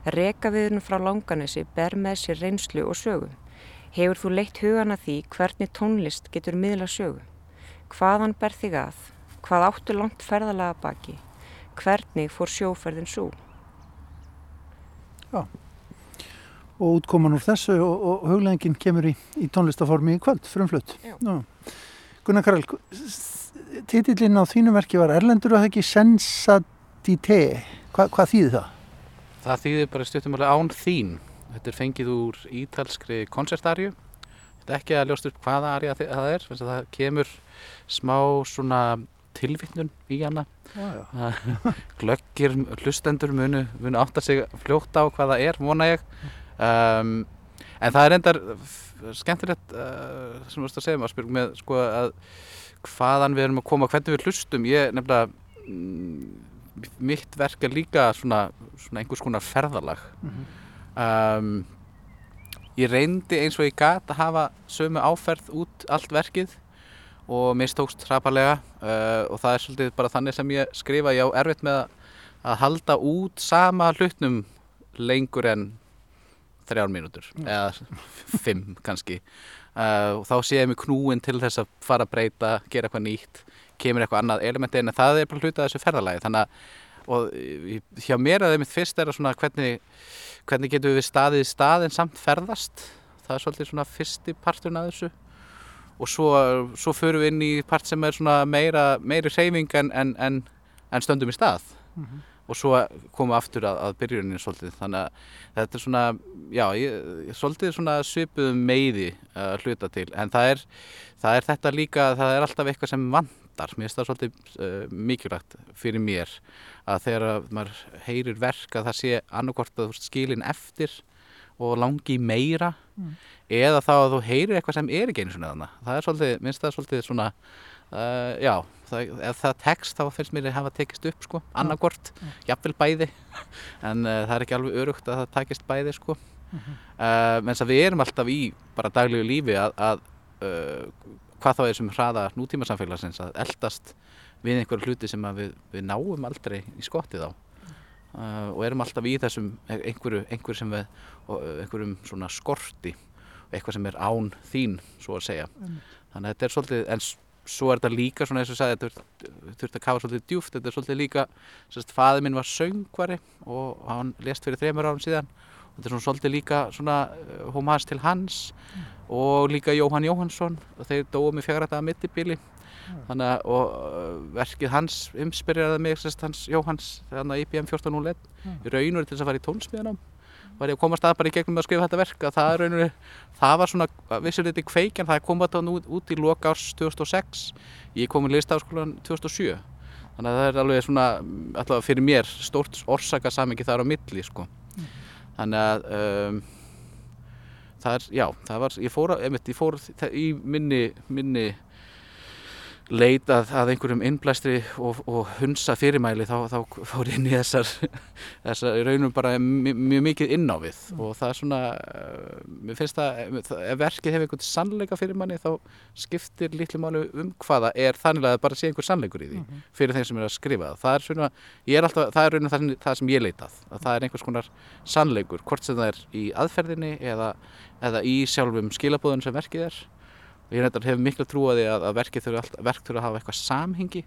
Rekaviðun frá langanesi ber með sér reynslu og sögu Hefur þú leitt hugana því hvernig tónlist getur miðla sögu? Hvaðan ber þig að? Hvað áttu langt ferðalega baki? Hvernig fór sjóferðin svo? Já, og útkoman úr þessu og, og hugleggingin kemur í, í tónlistaformi í kvöld, frumflutt. Gunnar Karel, titillin á þínu verki var Erlendur og það ekki Sensatité. Hva, hvað þýði það? Það þýði bara stjórnumálega án þín. Þetta er fengið úr ítalskri koncertarju. Þetta er ekki að ljósta upp hvaða arja það er. Það kemur smá svona tilvittnun í hana. Glöggir hlustendur munu, munu átt að sig fljóta á hvaða er, vona ég. Um, en það er endar skemmtilegt uh, sem þú veist að segja maður með sko að hvaðan við erum að koma, hvernig við hlustum. Ég nefnilega, mm, mitt verk er líka svona, svona einhvers konar ferðalag. Mm -hmm. Um, ég reyndi eins og ég gæti að hafa sömu áferð út allt verkið og mistókst hraparlega uh, og það er svolítið bara þannig sem ég skrifa ég á erfitt með að halda út sama hlutnum lengur en þrjár mínútur eða fimm kannski uh, og þá sé ég mig knúin til þess að fara að breyta, gera eitthvað nýtt kemur eitthvað annað elementi en það er bara hluta þessu ferðalagi. Þannig að og hjá mér að það mitt fyrst er að svona hvernig hvernig getum við staðið í staðin samt ferðast? Það er svolítið svona fyrsti parturinn að þessu. Og svo, svo förum við inn í part sem er svona meira meiri reyfing en, en, en, en stöndum í stað. Mm -hmm. Og svo við aftur að, að byrjunin svolítið þannig að þetta er svona já, ég, svolítið svona svipuð meiði að hluta til en það er, það er þetta líka, það er alltaf eitthvað sem vandar, mér finnst það svolítið uh, mikilvægt fyrir mér að þegar maður heyrir verk að það sé annarkort að skilin eftir og langi meira mm. eða þá að þú heyrir eitthvað sem er ekki einu svona þannig. Það er svolítið, minnst það svolítið svona, uh, já, það, ef það tekst þá finnst mér að hafa tekist upp sko, annarkort, jafnvel bæði, en uh, það er ekki alveg örugt að það takist bæði sko. Mm -hmm. uh, menn að við erum alltaf í bara daglegu lífi að, að hvað þá er sem hraða nútíma samfélagsins að eldast við einhverju hluti sem við, við náum aldrei í skottið á uh, og erum alltaf í þessum einhverju, einhverju sem við, einhverjum svona skorti eitthvað sem er án þín, svo að segja mm. þannig að þetta er svolítið, en svo er þetta líka svona eins og sagði, þetta þurfti að kafa svolítið djúft, þetta er svolítið líka sérst, faði minn var söngvari og hann lest fyrir þreymur árum síðan. Og þetta er svona svolítið líka svona homage til hans mm. og líka Jóhann Jóhannsson. Og þeir dói með fjárrættaða mittibili þannig að og uh, verkið hans umspyrjaði mig sérst hans Jóhanns þannig að IBM 1401 í raunur til þess að fara í tónsmíðanám var ég að komast að bara í gegnum að skrifa þetta verk að það raunur, það var svona vissir þetta í kveikjan, það er komað þá út, í loka árs 2006 ég kom í listaháskólan 2007 þannig að það er alveg svona allavega fyrir mér stórt orsakasamingi þar á milli sko. Þannig að um, það er, já, það var ég fór, einmitt, ég fór í minni, minni leitað að einhverjum innblæstri og, og hunsa fyrirmæli þá, þá fór inn í þessar, þessar raunum bara mjög, mjög mikið inn á við mm. og það er svona, uh, mér finnst það, ef verkið hefur einhvern sannleika fyrir manni þá skiptir litlu máli um hvaða er þannig að bara sé einhver sannleikur í því mm-hmm. fyrir þeim sem er að skrifa það. Það er svona, ég er alltaf, það er raunum það, það sem ég leitað, að það er einhvers konar sannleikur, hvort sem það er í aðferðinni eða, eða í sjálfum skilabóðun sem verkið er og ég reyndar hefur miklu trúaði að, að verkið þurfa, alltaf, verk þurfa að hafa eitthvað samhengi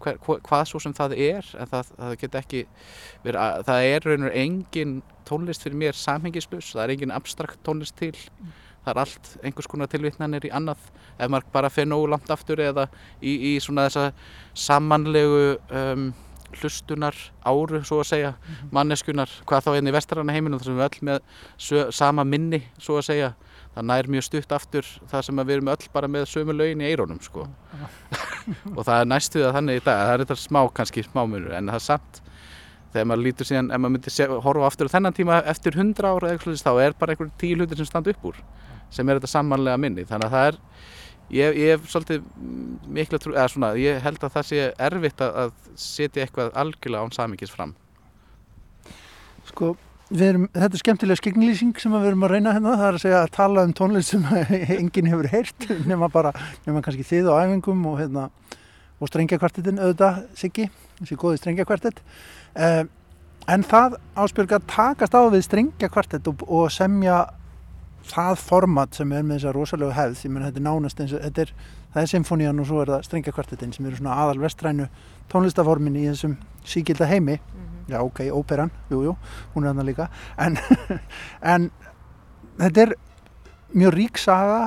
hver, hvað svo sem það er en það, það get ekki verið að það er raun og engin tónlist fyrir mér samhengislus, það er engin abstrakt tónlist til mm. það er allt einhvers konar tilvittnanir í annað ef maður bara fer nógu langt aftur eða í, í svona þessa samanlegu um, hlustunar áru svo að segja, -hmm. manneskunar hvað þá einn hérna í vestarana heiminum þar sem við öll með sama minni svo að segja það nær mjög stutt aftur það sem við erum öll bara með sömu laugin í eironum sko. og það er næstuð að þannig í dag það er þetta smá kannski smámunur en það er samt þegar maður lítur síðan ef maður myndir horfa aftur á þennan tíma eftir hundra ára eða eitthvað þá er bara einhverjum tíu hlutir sem standa upp úr sem er þetta samanlega minni. Þannig að það er ég, ég er svolítið miklu trú eða svona ég held að það sé erfitt að, að setja eitthvað algjörlega án samingis fram. Sko Erum, þetta er skemmtilega skegglýsing sem við erum að reyna hérna, það er að segja að tala um tónlist sem enginn hefur heyrt nema bara, nema kannski þið á æfingum og, hérna, og strengjakvartetin auðvitað Siggi, þessi góði strengjakvartet uh, en það áspjörg að takast á við strengjakvartet og, og semja það format sem er með þessa rosalega hefð, ég menn þetta er nánast eins og þetta er, það er symfónían og svo er það strengjakvartetin sem eru svona aðal vestrænu tónlistaformin í þessum síkilda heimi mm. Já ok, óperan, jújú hún er þarna líka en, en þetta er mjög rík saga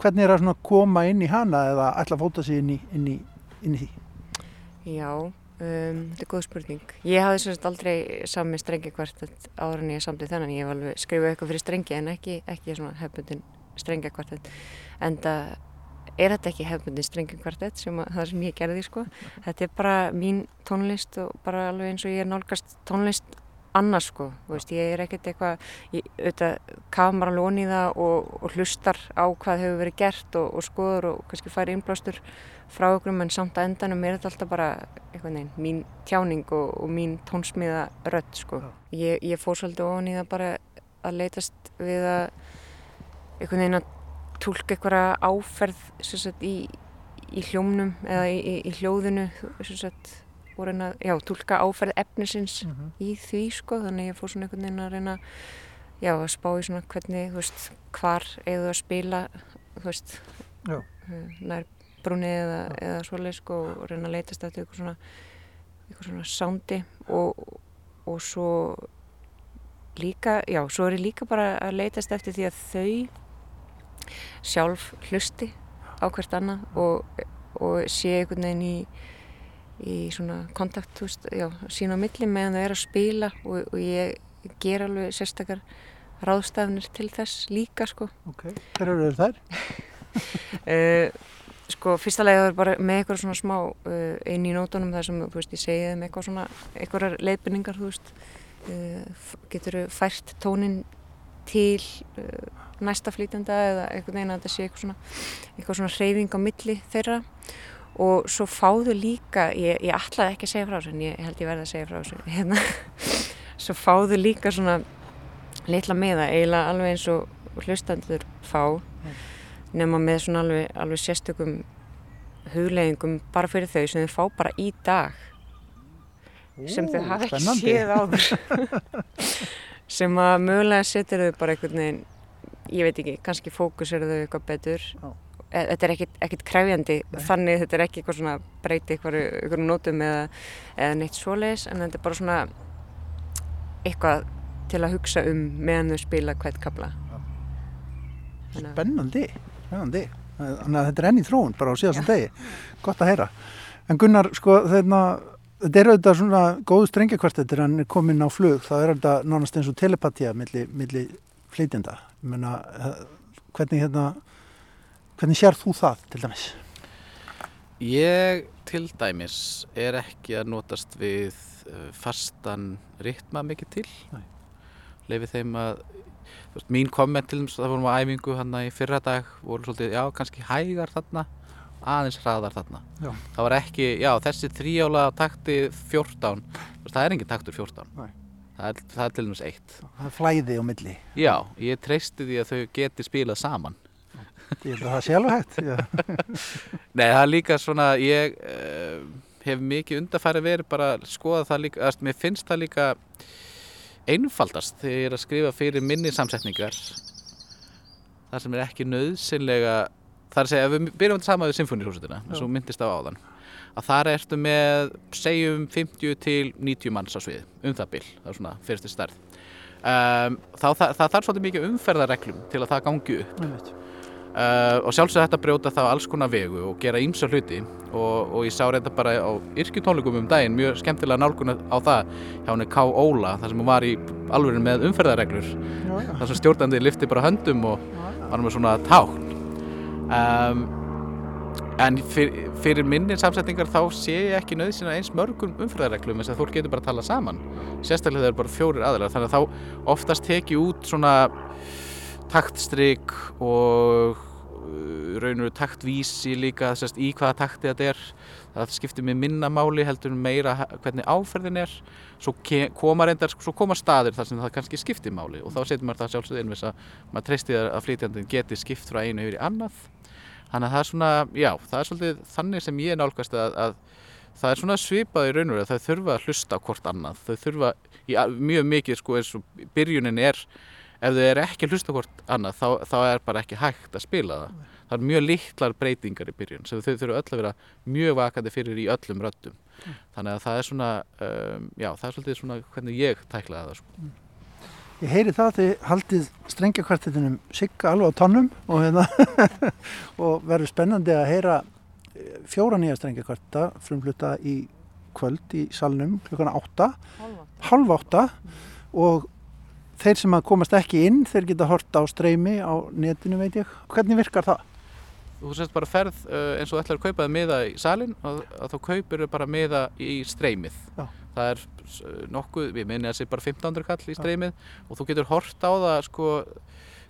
hvernig er það að koma inn í hana eða ætla að fóta sig inn í, inn í, inn í því Já Um, þetta er góð spurning. Ég hafði semst aldrei sami strengi kvartett ára en ég samtið þennan. Ég hef alveg skrifað eitthvað fyrir strengi en ekki, ekki svona hefbundin strengi kvartett. En það er þetta ekki hefbundin strengi kvartett sem að, það sem ég gerði sko. Þetta er bara mín tónlist og bara alveg eins og ég er nálgast tónlist annars sko. Veist, ég er ekkert eitthvað, ég auðvitað kafum bara lóni í það og, og hlustar á hvað hefur verið gert og, og skoður og kannski færi innblástur frá okkur en samt að endanum er þetta alltaf bara veginn, mín tjáning og, og mín tónsmiða rött sko. Ég, ég fór svolítið ofan í það bara að leytast við að einhvern veginn að tólka einhverja áferð sagt, í, í hljómnum eða í, í, í hljóðinu sagt, og reyna að tólka áferð efnisins mm -hmm. í því sko þannig ég fór svona einhvern veginn að reyna já, að spá í svona hvernig veist, hvar eða að spila veist nær brúni eða, eða svoleið sko og reyna að leytast eftir eitthvað svona eitthvað svona sándi og, og svo líka, já, svo er ég líka bara að leytast eftir því að þau sjálf hlusti á hvert annað og, og sé einhvern veginn í í svona kontakt, veist, já, sín á milli meðan það er að spila og, og ég ger alveg sérstakar ráðstafnir til þess líka, sko. Ok, hver eru þær? uh, Sko fyrsta lega það er bara með eitthvað svona smá uh, inn í nótunum þar sem þú veist ég segi þeim eitthvað svona eitthvað leiðbynningar þú veist uh, getur fært tónin til uh, næsta flýtjanda eða eitthvað neina að þetta sé eitthvað svona eitthvað svona hreyfing á milli þeirra. Og svo fáðu líka ég, ég ætlaði ekki að segja frá þessu en ég held ég verði að segja frá þessu hérna. Svo fáðu líka svona litla meða eiginlega alveg eins og hlustandur fá nema með svona alveg, alveg sérstökum hugleggingum bara fyrir þau sem þau fá bara í dag. Sem þau hafa ekki séð áður. Sem að mögulega setur þau bara einhvern veginn ég veit ekki, kannski fókusir þau eitthvað betur Ó. E, þetta er ekkit, ekkit kræfjandi Nei. þannig þetta er ekki eitthvað svona breyti eitthvað nótum eða, eða neitt svoleis en þetta er bara svona eitthvað til að hugsa um meðan þau spila hvert kabla Spennandi Spennandi. Þannig að þetta er enni þróun bara á síðast degi. Gott að heyra. En Gunnar, sko, þeirna, þetta er auðvitað svona góð strengjakvartetir en er komin á flug. Það er auðvitað nánast eins og telepatía millir milli flytjenda. Menna, hvernig, hérna, hvernig sér þú það til dæmis? Ég til dæmis er ekki að notast við uh, fastan ritma mikið til. Leifið þeim að veist, mín komment til þess að það vorum á æfingu hann í fyrra dag voru svolítið, já, kannski hægar þarna aðeins hraðar þarna já. það var ekki, já, þessi þrjála takti 14, það er engin taktur 14 það er, það er til dæmis eitt. Það er flæði á milli. Já, ég treysti því að þau geti spilað saman. Ég held að það sé alveg hægt nei, það er líka svona ég uh, hef mikið undarfæri verið bara að skoða það líka, að, mér finnst það líka einfaldast þegar ég er að skrifa fyrir minni samsetningar þar sem er ekki nöðsynlega þar að segja, ef við byrjum þetta sama við symfónirhúsutina eins og myndist á áðan að þar ertu með, segjum 50 til 90 manns á svið um það bil, það er svona fyrirstu starf um, þá, það, það þarf svolítið mikið umferðarreglum til að það gangi upp. Uh, og sjálfsög þetta brjóta þá alls konar vegu og gera ímsa hluti. Og, og ég sá reynda bara á yrkjutónleikum um daginn mjög skemmtilega nálguna á það hjá henni K. Óla þar sem hún var í alveg með umferðarreglur. Þar sem stjórnandi lifti bara höndum og var með svona tákn. Um, en fyr, fyrir minni samsetningar þá sé ég ekki nöðsina eins mörgum umferðarreglum þess að fólk getur bara að tala saman. Sérstaklega það eru bara fjórir aðlar þannig að þá oftast teki út svona taktstrygg og uh, raun og taktvísi líka sérst, í hvaða takti þetta er. Það skiptir með minnamáli heldur meira hvernig áferðin er. Svo koma reyndar, svo koma staðir þar sem það kannski skiptir máli og þá setur maður það sjálfsögð inn þess að maður treystir að flytjandin geti skipt frá einu yfir í annað þannig að það er svona, já, það er svolítið þannig sem ég nálgast að, að það er svona svipað í raun og veru að þau þurfa að hlusta hvort annað, þau þurfa í, mjög mikið sko eins og byrjunin er ef þau eru ekki að hlusta hvort annað þá, þá er bara ekki hægt að spila það. Það er mjög litlar breytingar í byrjun sem þau þurfa öll að vera mjög vakandi fyrir í öllum röttum þannig að það er svona, um, já, það er svolítið svona hvernig ég tæklaði það sko. Ég heyri það að þið haldið strengjakvartetinum sigga alveg á tónnum og, hérna, og verður spennandi að heyra eh, fjóra nýja strengjakvarta frumfluta í kvöld í salnum klukkana átta, halv átta og þeir sem að komast ekki inn, þeir geta hort á streymi á netinu veit ég. Hvernig virkar það? Þú sést bara ferð uh, eins og ætlar að kaupa það miða í salin og þá kaupir þau bara miða í streymið. Já. Það er nokkuð, við minni að það sé bara 1500 kall í streymið ja. og þú getur hort á það sko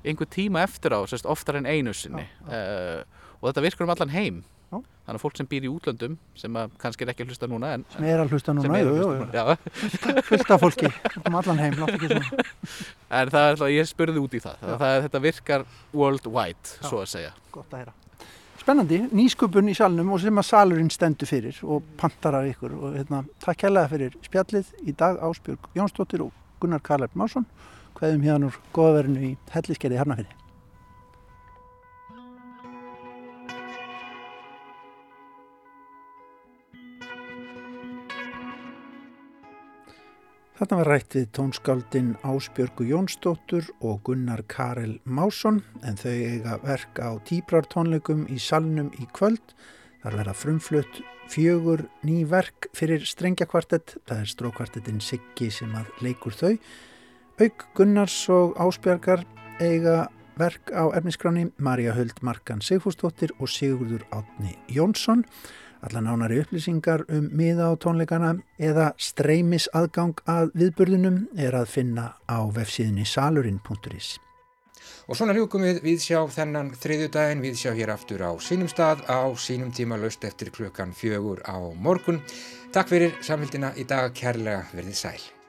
einhver tíma eftir á, sérst oftar en einu sinni. Uh, og þetta virkar um allan heim. Þannig að fólk sem býr í útlöndum sem kannski er ekki að hlusta núna en, sem er að hlusta núna, jú, jú, jú. fullt af fólki um allan heim en það er, ég spurði út í það, það þetta virkar worldwide, svo að segja. Gott að heyra spennandi, nýsköpun í salnum og sem að salurinn stendur fyrir og pantarar ykkur og hérna, takk hella fyrir spjallið í dag Ásbjörg Jónsdóttir og Gunnar Karleip Másson hvaðum hérna úr goðaverinu í helliskerði Hernafjörði Þarna var rætt við tónskáldin Ásbjörgu Jónsdóttur og Gunnar Karel Másson en þau eiga verk á tíbrartónleikum í salnum í kvöld. Það verið að frumflutt fjögur ný verk fyrir strengjakvartett. Það er strókvartettin Siggi sem að leikur þau. Auk Gunnars og Ásbjörgar eiga verk á efniskráni Marja Höld Markan Sigfúsdóttir og Sigurður Átni Jónsson. Alla nánari upplýsingar um miða á tónleikana eða streymis aðgang að viðburðunum er að finna á vefsíðinni salurinn.is. Og svona ljúkum við við sjá þennan þriðju daginn, við sjá hér aftur á sínum stað á sínum tíma löst eftir klukkan fjögur á morgun. Takk fyrir samfélgina í dag, kærlega verðið sæl.